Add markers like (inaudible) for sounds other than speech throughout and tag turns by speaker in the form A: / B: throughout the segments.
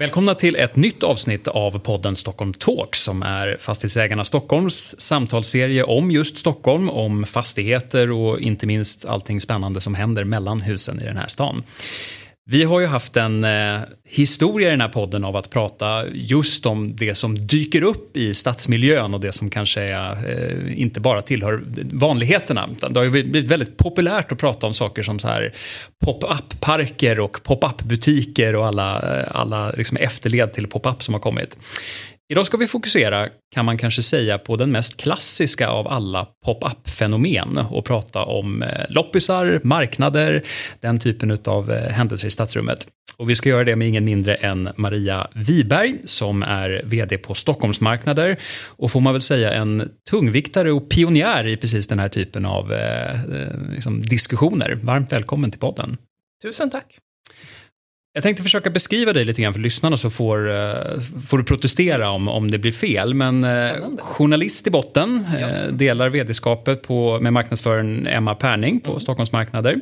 A: Välkomna till ett nytt avsnitt av podden Stockholm Talk som är Fastighetsägarna Stockholms samtalsserie om just Stockholm, om fastigheter och inte minst allting spännande som händer mellan husen i den här stan. Vi har ju haft en eh, historia i den här podden av att prata just om det som dyker upp i stadsmiljön och det som kanske är, eh, inte bara tillhör vanligheterna. Det har ju blivit väldigt populärt att prata om saker som så här pop-up-parker och pop-up-butiker och alla, eh, alla liksom efterled till pop-up som har kommit. Idag ska vi fokusera, kan man kanske säga, på den mest klassiska av alla pop-up-fenomen och prata om eh, loppisar, marknader, den typen av eh, händelser i stadsrummet. Och vi ska göra det med ingen mindre än Maria Wiberg som är vd på Stockholmsmarknader och får man väl säga en tungviktare och pionjär i precis den här typen av eh, eh liksom diskussioner. Varmt välkommen till podden.
B: Tusen tack.
A: Jag tänkte försöka beskriva dig lite grann för lyssnarna så får, uh, får du protestera om, om det blir fel. Men uh, journalist i botten, ja. uh, delar vd-skapet på, med marknadsföraren Emma Perning på mm. Stockholms marknader.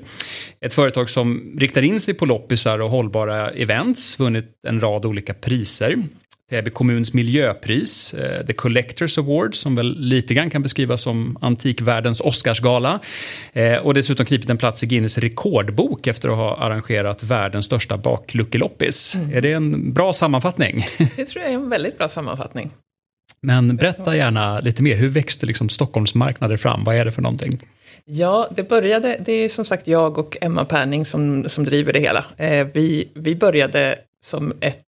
A: Ett företag som riktar in sig på loppisar och hållbara events, vunnit en rad olika priser. Täby kommuns miljöpris, eh, The Collectors Award, som väl lite grann kan beskrivas som antikvärldens Oscarsgala. Eh, och dessutom knipit en plats i Guinness rekordbok efter att ha arrangerat världens största bakluckeloppis. Mm. Är det en bra sammanfattning? (laughs)
B: Det tror jag är en väldigt bra sammanfattning.
A: Men berätta gärna lite mer, hur växte liksom Stockholmsmarknader fram? Vad är det för någonting?
B: Ja, det började, det är som sagt jag och Emma Perning som, som driver det hela. Eh, vi, vi började som ett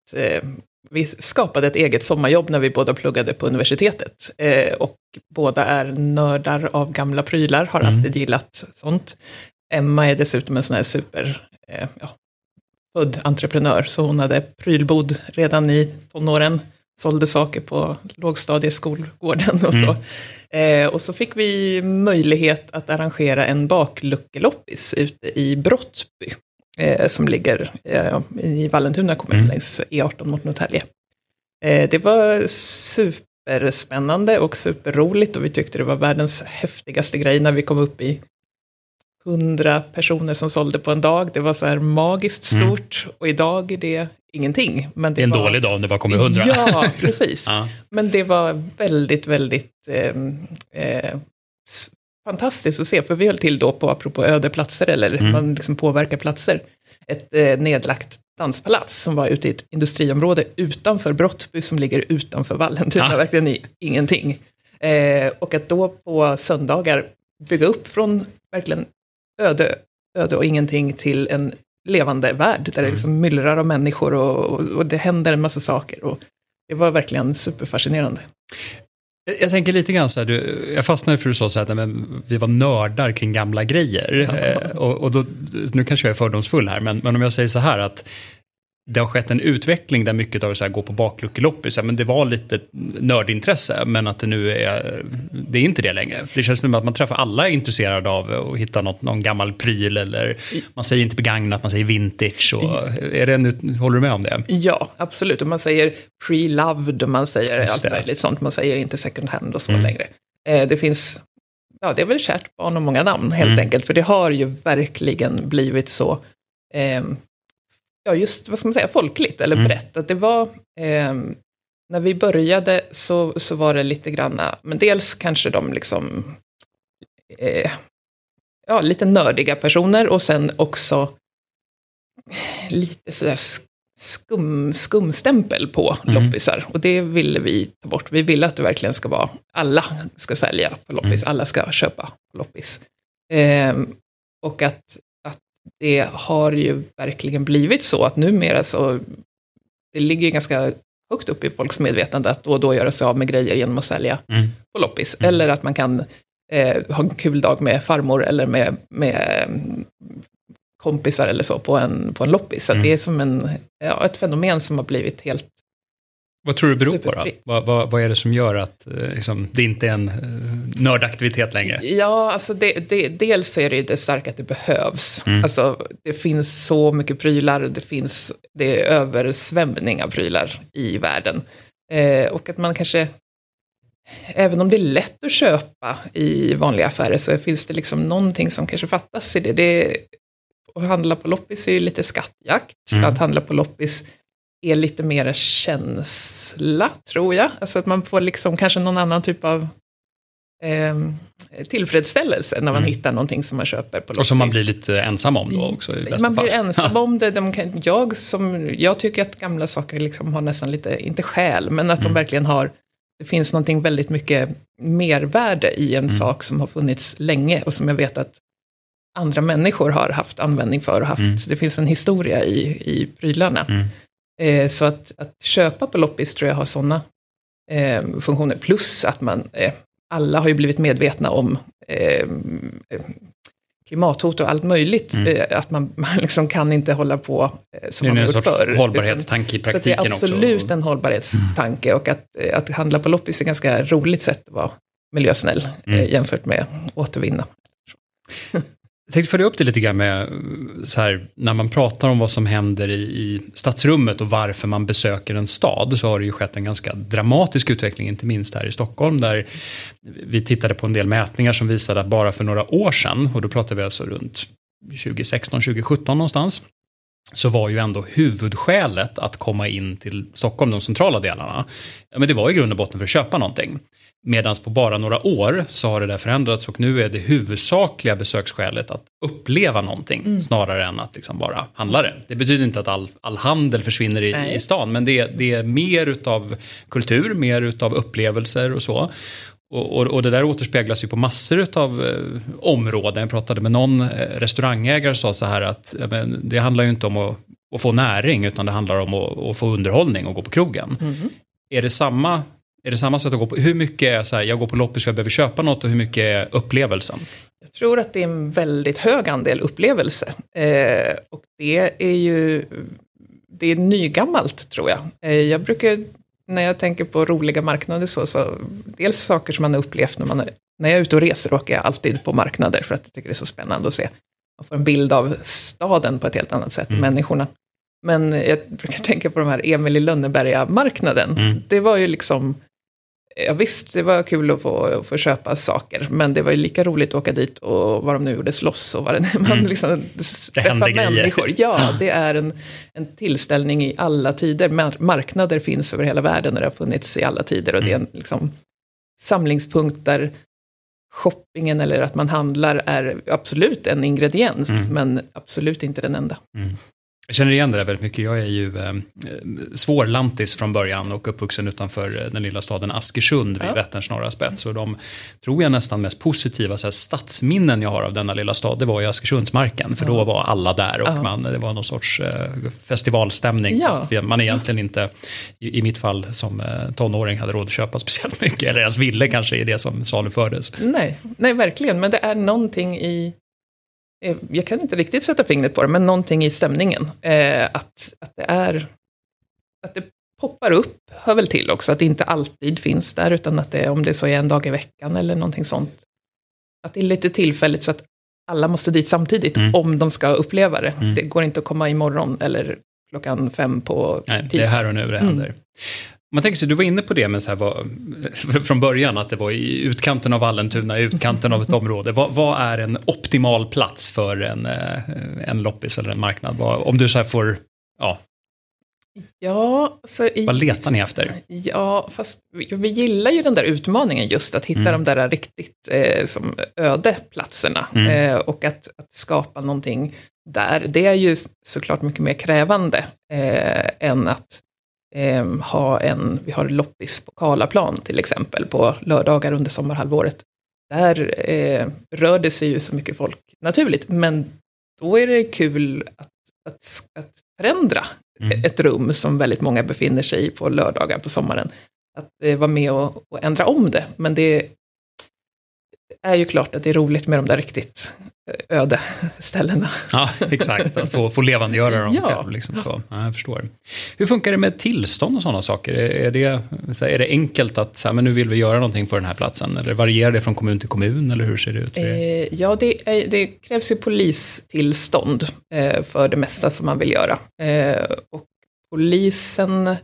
B: vi skapade ett eget sommarjobb när vi båda pluggade på universitetet. Eh, och båda är nördar av gamla prylar, har mm. alltid gillat sånt. Emma är dessutom en sån här super, eh, ja, född entreprenör, så hon hade prylbod redan i tonåren, sålde saker på lågstadieskolgården och så. Mm. Eh, och så fick vi möjlighet att arrangera en bakluckeloppis ute i Brottby eh, som ligger eh, i Vallentuna kommun mm. längs E18 mot Norrtälje. Eh, det var superspännande och superroligt och vi tyckte det var världens häftigaste grej när vi kom upp i hundra personer som sålde på en dag. Det var så här magiskt mm. stort mm. och idag är det ingenting. Men
A: det, det är en
B: var...
A: dålig dag om det bara kommer hundra.
B: Ja, (laughs) precis. ja. Men det var väldigt, väldigt eh, eh, fantastiskt att se, för vi höll till då på, apropå öde platser, eller mm. man liksom påverkar platser, ett eh, nedlagt danspalats som var ute i ett industriområde utanför Brottby som ligger utanför Vallentuna, ah. verkligen i ingenting. Eh, och att då på söndagar bygga upp från verkligen öde, öde och ingenting till en levande värld, där mm. det liksom myllrar av människor och, och, och, det händer en massa saker. Och det var verkligen superfascinerande.
A: Jag tänker lite grann så här, du, jag fastnade för att du sa så här, men vi var nördar kring gamla grejer. Eh, och, och då, nu kanske jag är fördomsfull här, men, men om jag säger så här att det har skett en utveckling där mycket av det så här, går på bakluckeloppis. Men det var lite nördintresse, men att det nu är, det är inte det längre. Det känns som att man träffar alla är intresserade av att hitta något, någon gammal pryl eller man säger inte begagnat, man säger vintage. Och, är det, håller du med om det?
B: Ja, absolut. Och man säger pre-loved och man säger allt möjligt sånt. Man säger inte second hand och så mm. längre. Eh, det finns, ja det är väl kärt barn och många namn helt mm. enkelt. För det har ju verkligen blivit så eh, ja, just vad ska man säga, folkligt eller mm. brett. Att det var, eh, när vi började så, så var det lite granna, men dels kanske de liksom, eh, ja, lite nördiga personer och sen också lite sådär skum, skumstämpel på mm. loppisar. Och det ville vi ta bort. Vi ville att det verkligen ska vara, alla ska sälja på loppis, mm. alla ska köpa på loppis. Eh, och att det har ju verkligen blivit så att numera så, det ligger ganska högt upp i folks medvetande att då och då göra sig av med grejer genom att sälja mm. på loppis. Mm. Eller att man kan eh, ha en kul dag med farmor eller med, med kompisar eller så på en, på en loppis. Så
A: Mm.
B: det är som en, ja, ett fenomen som har blivit helt
A: Vad tror du beror på då? Vad, vad, vad är det som gör att eh, liksom, det inte är en eh, nördaktivitet längre?
B: Ja, alltså det, det, dels är det ju det starka att det behövs.
A: Mm.
B: Alltså, det finns så mycket prylar, det finns det är översvämning av prylar i världen. Eh, och att man kanske, även om det är lätt att köpa i vanliga affärer, så finns det liksom någonting som kanske fattas i det. det att handla på loppis är ju lite skattjakt.
A: Mm.
B: Att handla på loppis är lite mer känsla, tror jag. Alltså att man får liksom kanske någon annan typ av eh, tillfredsställelse när man
A: Mm.
B: hittar någonting som man köper på loppis.
A: Och som man blir lite ensam om då också i
B: Man blir
A: fall.
B: ensam om det. De kan, jag, som, jag tycker att gamla saker liksom har nästan lite, inte själ, men att
A: Mm.
B: de verkligen har, det finns någonting väldigt mycket mervärde i en
A: Mm.
B: sak som har funnits länge och som jag vet att andra människor har haft användning för och haft.
A: Mm.
B: Så det finns en historia i, i prylarna.
A: Mm.
B: Eh, så att, att köpa på loppis tror jag har sådana eh, funktioner. Plus att man, eh, alla har ju blivit medvetna om eh, klimathot och allt möjligt.
A: Mm.
B: Eh, att man, (laughs) man liksom kan inte hålla på eh, som
A: Det är
B: man
A: en
B: har gjort
A: sorts
B: förr.
A: hållbarhetstanke i
B: utan- Så att det
A: praktiken
B: är
A: också.
B: absolut en hållbarhetstanke och att, att handla på loppis är ett ganska roligt sätt att vara miljösnäll
A: Mm.
B: jämfört med återvinna. (laughs)
A: Jag tänkte följa upp det lite grann med eh, så här, när man pratar om vad som händer i, i stadsrummet och varför man besöker en stad så har det ju skett en ganska dramatisk utveckling, inte minst här i Stockholm där vi tittade på en del mätningar som visade att bara för några år sedan, och då pratar vi alltså runt 2016, 2017 någonstans, så var ju ändå huvudskälet att komma in till Stockholm, de centrala delarna, men det var i grund och botten för att köpa någonting. Medan på bara några år så har det där förändrats och nu är det huvudsakliga besöksskälet att uppleva någonting snarare än att liksom bara handla det. Det betyder inte att all, all handel försvinner i, i stan men det, det är mer utav kultur, mer utav upplevelser och så. Och, och, och det där återspeglas ju på massor utav eh, områden. Jag pratade med någon eh, restaurangägare som sa så här att men, det handlar ju inte om att, att få näring utan det handlar om att, att få underhållning och gå på krogen. Är det samma är det samma sätt att gå på? Hur mycket är så här, jag går på loppis för jag behöver köpa något och hur mycket är upplevelsen?
B: Jag tror att det är en väldigt hög andel upplevelse. Eh, och det är ju det är nygammalt tror jag. Eh, jag brukar, när jag tänker på roliga marknader så, så dels saker som man har upplevt när man är, när jag är ute och reser åker jag alltid på marknader för att jag tycker det är så spännande att se. Man får en bild av staden på ett helt annat sätt,
A: Mm.
B: människorna. Men jag brukar tänka på de här Emil i Lönneberga-marknaden.
A: Mm.
B: Det var ju liksom, ja visst, det var kul att få, att få köpa saker, men det var ju lika roligt att åka dit och vad de nu gjorde, slåss och vad det man
A: Mm.
B: liksom träffa människor. Ja, det är en, en tillställning i alla tider. Mar- marknader finns över hela världen och det har funnits i alla tider och det är en liksom, samlingspunkt där shoppingen eller att man handlar är absolut en ingrediens,
A: Mm.
B: men absolut inte den enda.
A: Jag känner igen det där väldigt mycket. Jag är ju eh, svår lantis från början och uppvuxen utanför eh, den lilla staden Askersund vid
B: Ja.
A: Vätterns norra spets. Och de, tror jag, nästan mest positiva så här, stadsminnen jag har av denna lilla stad, det var i Askersundsmarken. För då var alla där och
B: Ja.
A: man, det var någon sorts eh, festivalstämning.
B: Ja.
A: Fast man egentligen inte, i, i mitt fall som eh, tonåring, hade råd att köpa speciellt mycket. Eller ens ville kanske i det som salufördes.
B: Nej, nej, verkligen, men det är någonting i jag kan inte riktigt sätta fingret på det, men någonting i stämningen. Eh, att, att det är, att det poppar upp, hör väl till också, att det inte alltid finns där, utan att det, om det så är en dag i veckan eller någonting sånt, att det är lite tillfälligt så att alla måste dit samtidigt,
A: Mm.
B: om de ska uppleva det.
A: Mm.
B: Det går inte att komma imorgon eller klockan fem på
A: Nej, det är
B: tisdag.
A: här och nu det
B: Mm.
A: Man tänker sig, du var inne på det med så här, vad, (laughs) från början, att det var i utkanten av Vallentuna, i utkanten av ett område. Vad, vad är en optimal plats för en, eh, en loppis eller en marknad? Vad, om du så här får, ja,
B: Ja, så i,
A: vad letar ni efter?
B: Ja, fast vi, vi gillar ju den där utmaningen just att hitta
A: Mm.
B: de där riktigt eh, som öde platserna.
A: Mm.
B: Eh, och att, att skapa någonting där. Det är ju såklart mycket mer krävande eh, än att eh, ha en, vi har loppis på Karlaplan till exempel på lördagar under sommarhalvåret. Där eh, rör det sig ju så mycket folk naturligt, men då är det kul att, att, att förändra
A: Mm.
B: ett rum som väldigt många befinner sig i på lördagar på sommaren. Att eh, vara med och, och ändra om det. Men det, det är ju klart att det är roligt med de där riktigt eh, öde ställena.
A: Ja, exakt. Att få, få levandegöra dem
B: Ja.
A: själv. Liksom så. Ja, jag förstår. Hur funkar det med tillstånd och sådana saker? Är det, är det enkelt att så här, men nu vill vi göra någonting på den här platsen? Eller varierar det från kommun till kommun? Eller hur ser det ut?
B: Eh, ja, det, är, det krävs ju polistillstånd eh, för det mesta som man vill göra. Eh, och polisen, eh,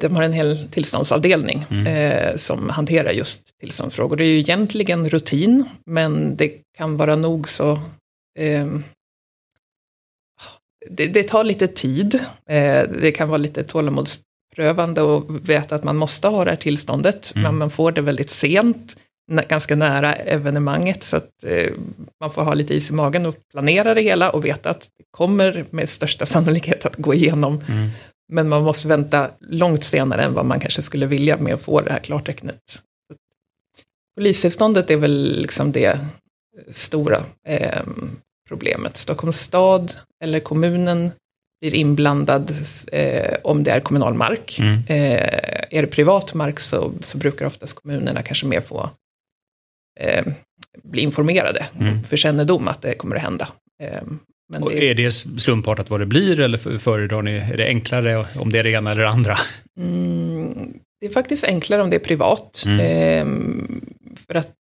B: de har en hel tillståndsavdelning
A: Mm.
B: eh, som hanterar just tillståndsfrågor. Det är ju egentligen rutin, men det kan vara nog så... ehm, det, det tar lite tid. Eh, det kan vara lite tålamodsprövande och veta att man måste ha det här tillståndet,
A: Mm.
B: men man får det väldigt sent ganska nära evenemanget, så att eh, man får ha lite is i magen och planera det hela och veta att det kommer med största sannolikhet att gå igenom.
A: Mm.
B: Men man måste vänta långt senare än vad man kanske skulle vilja med att få det här klartecknet. Polistillståndet är väl liksom det stora eh, problemet. Stockholms stad eller kommunen blir inblandad eh, om det är kommunal mark.
A: Mm.
B: Eh, är det privat mark så, så brukar oftast kommunerna kanske mer få eh, bli informerade
A: Mm.
B: för kännedom att det kommer att hända. Men
A: Och
B: det,
A: är det slumpartat vad det blir eller föredrar ni, är det enklare om det är det ena eller det andra?
B: mm, det är faktiskt enklare om det är privat.
A: Mm.
B: Eh, för att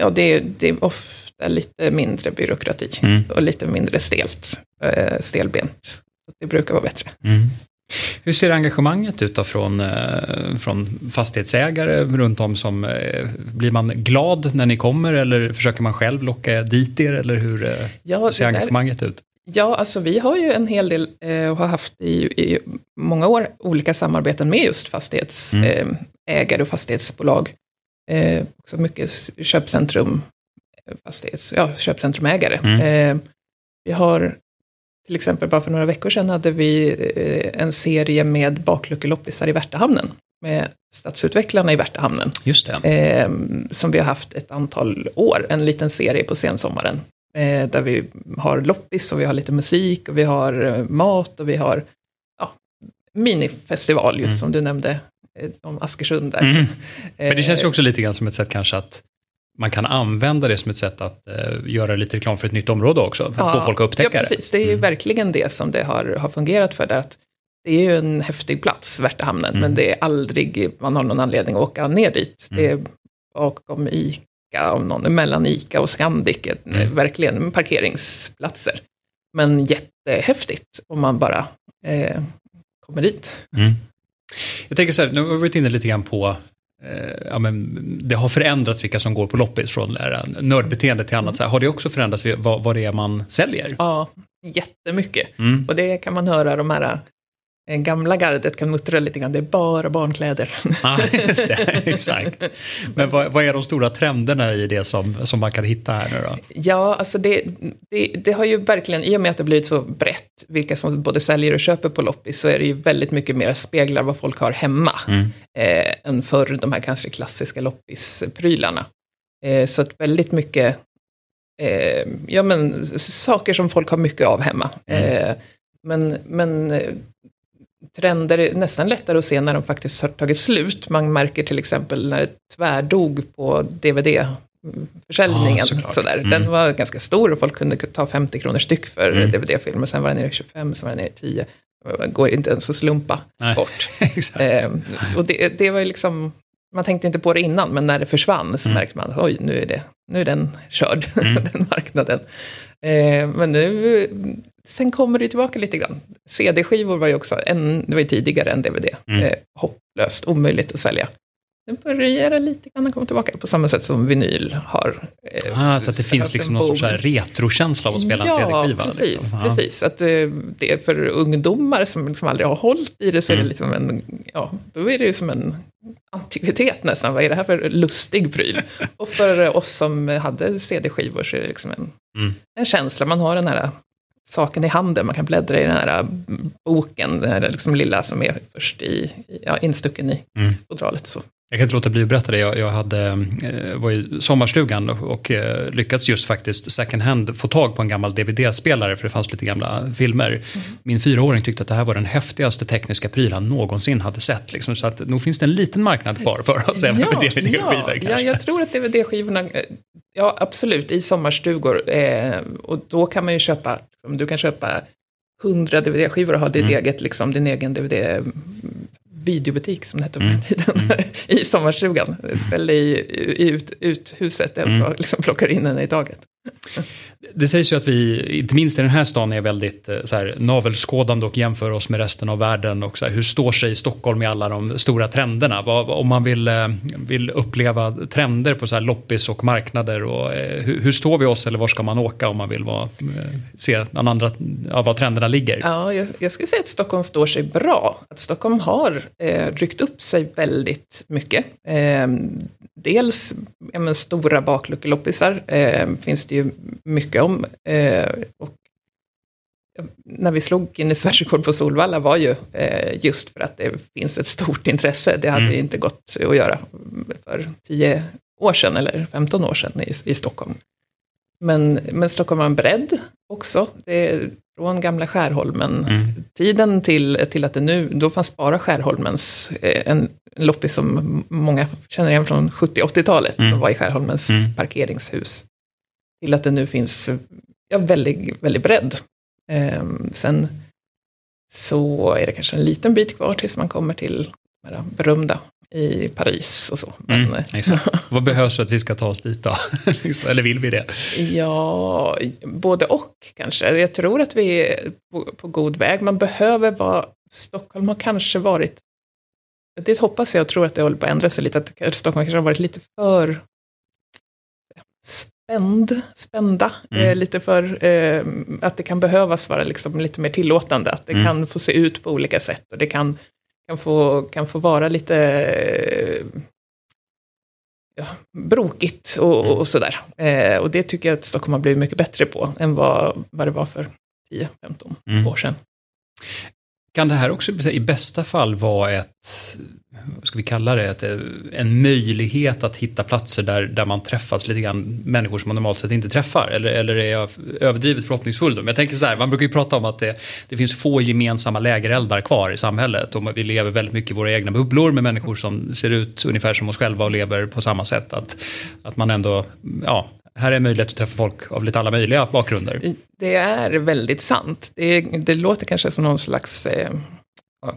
B: ja, det, är- det är ofta lite mindre byråkrati
A: Mm.
B: och lite mindre stelt, eh, stelbent. Det brukar vara bättre.
A: Hur ser engagemanget ut då från, eh, från fastighetsägare runt om som, eh, blir man glad när ni kommer eller försöker man själv locka dit er eller hur eh,
B: Ja,
A: ser
B: det där-
A: engagemanget ut?
B: Ja, alltså vi har ju en hel del och har haft i, i många år olika samarbeten med just fastighetsägare
A: Mm.
B: och fastighetsbolag. Också mycket köpcentrum, fastighets, ja, köpcentrumägare.
A: Mm.
B: Vi har till exempel bara för några veckor sedan hade vi eh, en serie med bakluckeloppisar i Värtahamnen med stadsutvecklarna i Värtahamnen
A: Just det.
B: eh, som vi har haft ett antal år, en liten serie på sensommaren. Eh, där vi har loppis och vi har lite musik och vi har eh, mat och vi har ja, minifestival, just
A: Mm.
B: som du nämnde eh, om Askersund. Där.
A: Mm. Men det känns ju också lite grann som ett sätt kanske att man kan använda det som ett sätt att eh, göra lite reklam för ett nytt område också. För att få folk att upptäcka
B: ja,
A: det.
B: precis. Det är ju
A: Mm.
B: verkligen det som det har, har fungerat för. Att det är ju en häftig plats, Värtahamnen,
A: Mm.
B: men det är aldrig man har någon anledning att åka ner dit. Det är
A: Mm.
B: bakom ICA, och någon, mellan ICA och Scandic, ett-
A: Mm.
B: verkligen parkeringsplatser. Men jättehäftigt om man bara eh, kommer dit.
A: Mm. Jag tänker så här, nu har vi varit inne lite grann på eh, ja, men det har förändrats vilka som går på loppis från här nördbeteende till annat. Så här, har det också förändrats vad, vad det är man säljer?
B: Ja, jättemycket.
A: Mm.
B: Och det kan man höra de här eh, gamla gardet kan muttra lite grann, det är bara barnkläder.
A: Ja, (laughs) just det, (laughs) exakt. Men vad, vad är de stora trenderna i det som, som man kan hitta här nu då?
B: Ja, alltså det, det, det har ju verkligen, i och med att det blivit så brett, vilka som både säljer och köper på loppis, så är det ju väldigt mycket mer speglar vad folk har hemma,
A: Mm.
B: eh, än för de här kanske klassiska loppisprylarna. Eh, så att väldigt mycket, eh, ja men saker som folk har mycket av hemma.
A: Mm.
B: Eh, men, men eh, trender är nästan lättare att se när de faktiskt har tagit slut. Man märker till exempel när det tvärdog på DVD-försäljningen.
A: Ja, såklart.
B: sådär.
A: Mm.
B: Den var ganska stor och folk kunde ta 50 kronor styck för
A: Mm.
B: DVD-filmer. Sen var den nere i 25, sen var den nere i 10. Det går inte ens att slumpa
A: Nej.
B: bort. (laughs)
A: exakt.
B: Eh, och det, det var ju liksom, man tänkte inte på det innan, men när det försvann så
A: Mm.
B: märkte man, oj, nu är, det, nu är den körd, (laughs)
A: Mm.
B: den marknaden. Eh, men nu, sen kommer det tillbaka lite grann. CD-skivor var ju också, en, det var ju tidigare än DVD,
A: Mm.
B: eh, hopplöst, omöjligt att sälja. Nu börjar det lite grann komma tillbaka, på samma sätt som vinyl har. eh,
A: Ah, så att det finns liksom någon sorts retrokänsla av att spela en CD-skiva.
B: Ja, precis.
A: liksom. Ja.
B: precis. Att, eh, det är för ungdomar som liksom aldrig har hållit i det, så är det
A: Mm.
B: liksom en, ja, då är det ju som en antikvitet nästan. Vad är det här för lustig pryl? (laughs) Och för oss som hade CD-skivor så är det liksom en,
A: Mm.
B: en känsla. Man har den här saken i handen. Man kan bläddra i den här boken, den här liksom lilla som är först i, ja, instucken i mm. fodralet. Så.
A: Jag kan inte låta bli att berätta det. Jag, jag hade, eh, var i sommarstugan och, och eh, lyckats just faktiskt second hand få tag på en gammal DVD-spelare för det fanns lite gamla filmer. Mm. Min fyraåring tyckte att det här var den häftigaste tekniska pryl han någonsin hade sett. Liksom, så att nog finns det en liten marknad kvar för oss även för DVD-skivor.
B: Ja, ja, jag tror att DVD-skivorna, eh, ja absolut, i sommarstugor. Eh, och då kan man ju köpa, du kan köpa hundra DVD-skivor och ha ditt mm. eget, liksom, din egen DVD videobutik som det hette på den mm. tiden, mm. (laughs) i sommarstugan. Ställde i, i ut, uthuset, mm. och liksom plockar in den i taget.
A: Det sägs ju att vi, inte minst i den här stan, är väldigt eh, så här, navelskådande och jämför oss med resten av världen. Och så här, hur står sig Stockholm i alla de stora trenderna? Vad, om man vill, eh, vill uppleva trender på så här loppis och marknader, och, eh, hur, hur, står vi oss eller var ska man åka om man vill vara, se den andra, ja, var trenderna ligger?
B: Ja, jag, jag skulle säga att Stockholm står sig bra. Att Stockholm har eh, ryckt upp sig väldigt mycket. Eh, dels ja, stora bakluckeloppisar eh, finns det ju mycket om. Eh, och när vi slog Guinness världsrekord på Solvalla var ju eh, just för att det finns ett stort intresse. Det hade mm. inte gått att göra för 10 år sedan eller 15 år sedan i, i Stockholm. Men, men Stockholm har en bredd också. Det är från gamla Skärholmen, mm. tiden till, till att det nu, då fanns bara Skärholmens, eh, en loppis som många känner igen från 70-80-talet, mm. som var i Skärholmens mm. parkeringshus. Till att det nu finns ja, väldigt, väldigt bredd. Eh, sen så är det kanske en liten bit kvar tills man kommer till de berömda i Paris och så.
A: Men, mm, exakt. (laughs) Vad behövs för att vi ska ta oss dit då? (laughs) Liksom, eller vill vi det?
B: Ja, både och kanske. Jag tror att vi är på, på god väg. Man behöver vara, Stockholm har kanske varit, det hoppas jag och tror att det håller på att ändra sig lite, att Stockholm kanske har varit lite för spänd, spända, mm. eh, lite för eh, att det kan behövas vara liksom lite mer tillåtande, att det mm. kan få se ut på olika sätt och det kan kan få, kan få vara lite ja, brokigt och, mm. och sådär. Eh, och det tycker jag att Stockholm har blivit mycket bättre på än vad, vad det var för 10-15 mm. år sedan.
A: Kan det här också i bästa fall vara ett, vad ska vi kalla det, ett, eh, en möjlighet att hitta platser där, där man träffas lite grann människor som man normalt sett inte träffar? Eller, eller är jag överdrivet förhoppningsfull? Då? Men jag tänker så här, man brukar ju prata om att det, det finns få gemensamma lägereldar kvar i samhället och vi lever väldigt mycket i våra egna bubblor med människor som ser ut ungefär som oss själva och lever på samma sätt. Att, att man ändå, ja, här är en möjlighet att träffa folk av lite alla möjliga bakgrunder.
B: Det är väldigt sant. Det, det låter kanske som någon slags eh,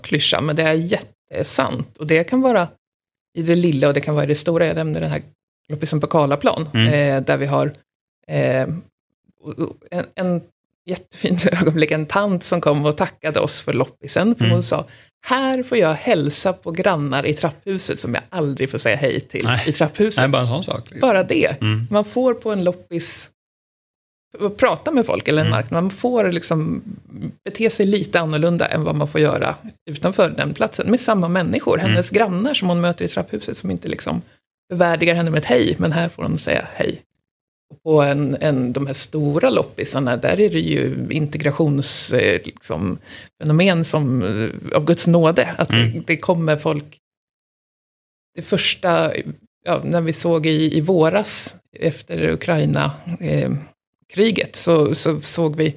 B: klyscha, men det är jättesant. Och det kan vara i det lilla och det kan vara i det stora. Jag nämnde den här loppisen på Karlaplan, mm. eh, där vi har eh, en, en jättefint (laughs) ögonblick, en tant som kom och tackade oss för loppisen, för mm. hon sa, här får jag hälsa på grannar i trapphuset som jag aldrig får säga hej till Nej. i trapphuset.
A: Nej, bara en sån sak.
B: Bara det. Mm. Man får på en loppis prata med folk eller en mm. marknad. Man får liksom bete sig lite annorlunda än vad man får göra utanför den platsen. Med samma människor, mm. hennes grannar som hon möter i trapphuset som inte liksom bevärdigar henne med ett hej, men här får hon säga hej. Och på en, en, de här stora loppisarna, där är det ju integrationsfenomen eh, liksom, som, eh, av Guds nåde. Att mm. det, det, kommer folk... Det första, ja, när vi såg i, i våras, efter Ukraina-kriget, eh, så, så såg vi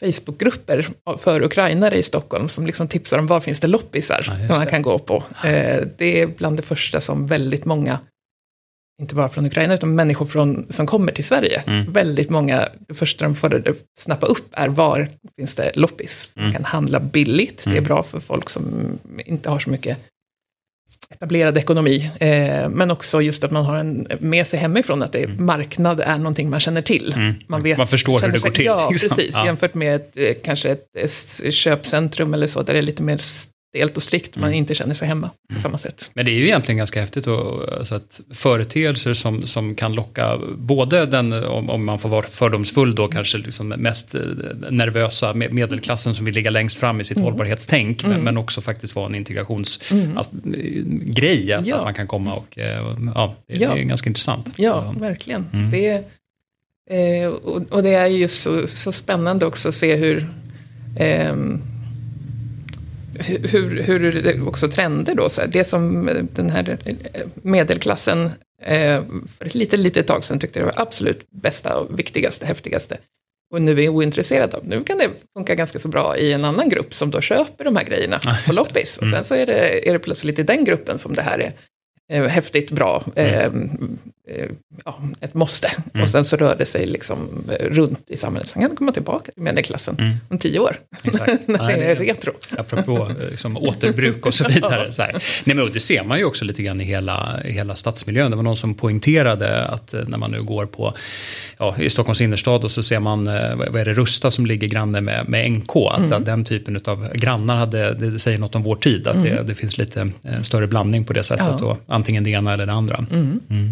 B: Facebookgrupper för ukrainare i Stockholm som liksom tipsar om var finns det loppisar ja, som man kan gå på. Eh, det är bland det första som väldigt många inte bara från Ukraina, utan människor från, som kommer till Sverige. Mm. Väldigt många, det första de får snappa upp är var finns det loppis. Mm. Man kan handla billigt, det är mm. bra för folk som inte har så mycket etablerad ekonomi. Eh, men också just att man har en med sig hemifrån, att det, mm. marknad är någonting man känner till.
A: Mm. Man, vet, man förstår hur det går till.
B: Ja, liksom. precis. Ja. Jämfört med ett, eh, kanske ett, ett köpcentrum eller så, där det är lite mer stelt och strikt, man mm. inte känner sig hemma på mm. samma sätt.
A: Men det är ju egentligen ganska häftigt och, alltså att företeelser som, som kan locka både den, om, om man får vara fördomsfull då, kanske liksom mest eh, nervösa medelklassen som vill ligga längst fram i sitt mm. hållbarhetstänk, mm. Men, men, också faktiskt vara en integrationsgrej, mm. alltså, att, ja. att, man kan komma och, eh, ja, det, ja. är ganska intressant.
B: Ja, verkligen. Mm. Det Eh, och, och, det är ju så, så spännande också att se hur eh, hur, hur också trender då, så här, det som den här medelklassen eh, för ett litet, litet tag sedan tyckte det var absolut bästa och viktigaste, häftigaste och nu är ointresserad av. Nu kan det funka ganska så bra i en annan grupp som då köper de här grejerna ah, på loppis. Mm. Och sen så är det, är det plötsligt i den gruppen som det här är eh, häftigt, bra, mm. Ehm, eh, ja, ett måste. Mm. Och sen så rör det sig liksom eh, runt i samhället. Sen kan det komma tillbaka till medelklassen mm. om tio år. (laughs) när det är retro.
A: Apropå eh, liksom, (laughs) återbruk och så vidare. så. Nej, men det ser man ju också lite grann i hela, hela stadsmiljön. Det var någon som poängterade att eh, när man nu går på ja, i Stockholms innerstad och så ser man, vad är det, Rusta som ligger granne med, med NK. Att, mm. att den typen av grannar hade, det säger något om vår tid. Att mm. det, det, finns lite större blandning på det sättet. Ja. Och antingen det ena eller det andra. Mm. Mm.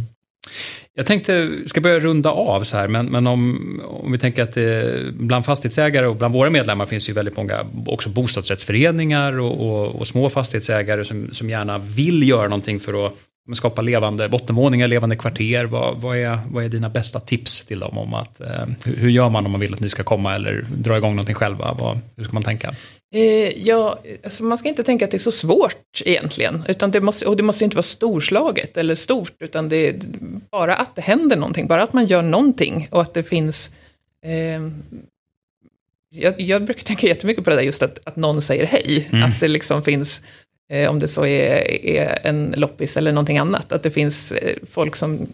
A: Jag tänkte, ska börja runda av så här, men, men om, om vi tänker att det, bland fastighetsägare och bland våra medlemmar finns ju väldigt många också bostadsrättsföreningar och, och, och små fastighetsägare som, som gärna vill göra någonting för att skapa levande bottenvåningar, levande kvarter. Vad, vad, är, vad är dina bästa tips till dem om att, eh, hur, gör man om man vill att ni ska komma eller dra igång någonting själva? Vad, hur ska man tänka?
B: Eh, ja, alltså man ska inte tänka att det är så svårt egentligen. Utan det måste, och det måste inte vara storslaget eller stort, utan det är bara att det händer någonting, bara att man gör någonting och att det finns eh, jag, jag, brukar tänka jättemycket på det där just att, att någon säger hej. Mm. Att det liksom finns, om det så är, är, en loppis eller någonting annat, att det finns eh, folk som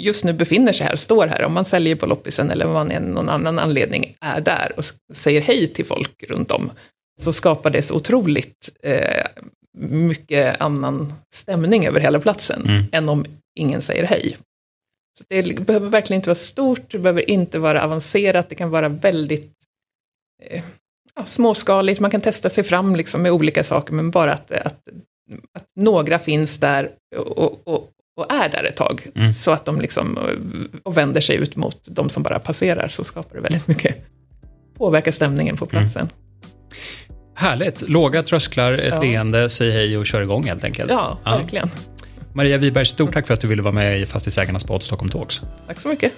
B: just nu befinner sig här, står här, om man säljer på loppisen eller om man av någon annan anledning är där och säger hej till folk runt om så skapar det så otroligt eh, mycket annan stämning över hela platsen mm. än om ingen säger hej. Så det behöver verkligen inte vara stort, det behöver inte vara avancerat, det kan vara väldigt eh, ja, småskaligt, man kan testa sig fram liksom med olika saker, men bara att, att, att några finns där och, och, och är där ett tag, mm. så att de liksom, och vänder sig ut mot de som bara passerar, så skapar det väldigt mycket, påverkar stämningen på platsen. Mm.
A: Härligt. Låga trösklar, ett ja. leende, säg hej och kör igång helt enkelt.
B: Ja, ja. verkligen.
A: Maria Wiberg, stort tack för att du ville vara med i Fastighetsägarnas podd Stockholm Talks.
B: Tack så mycket.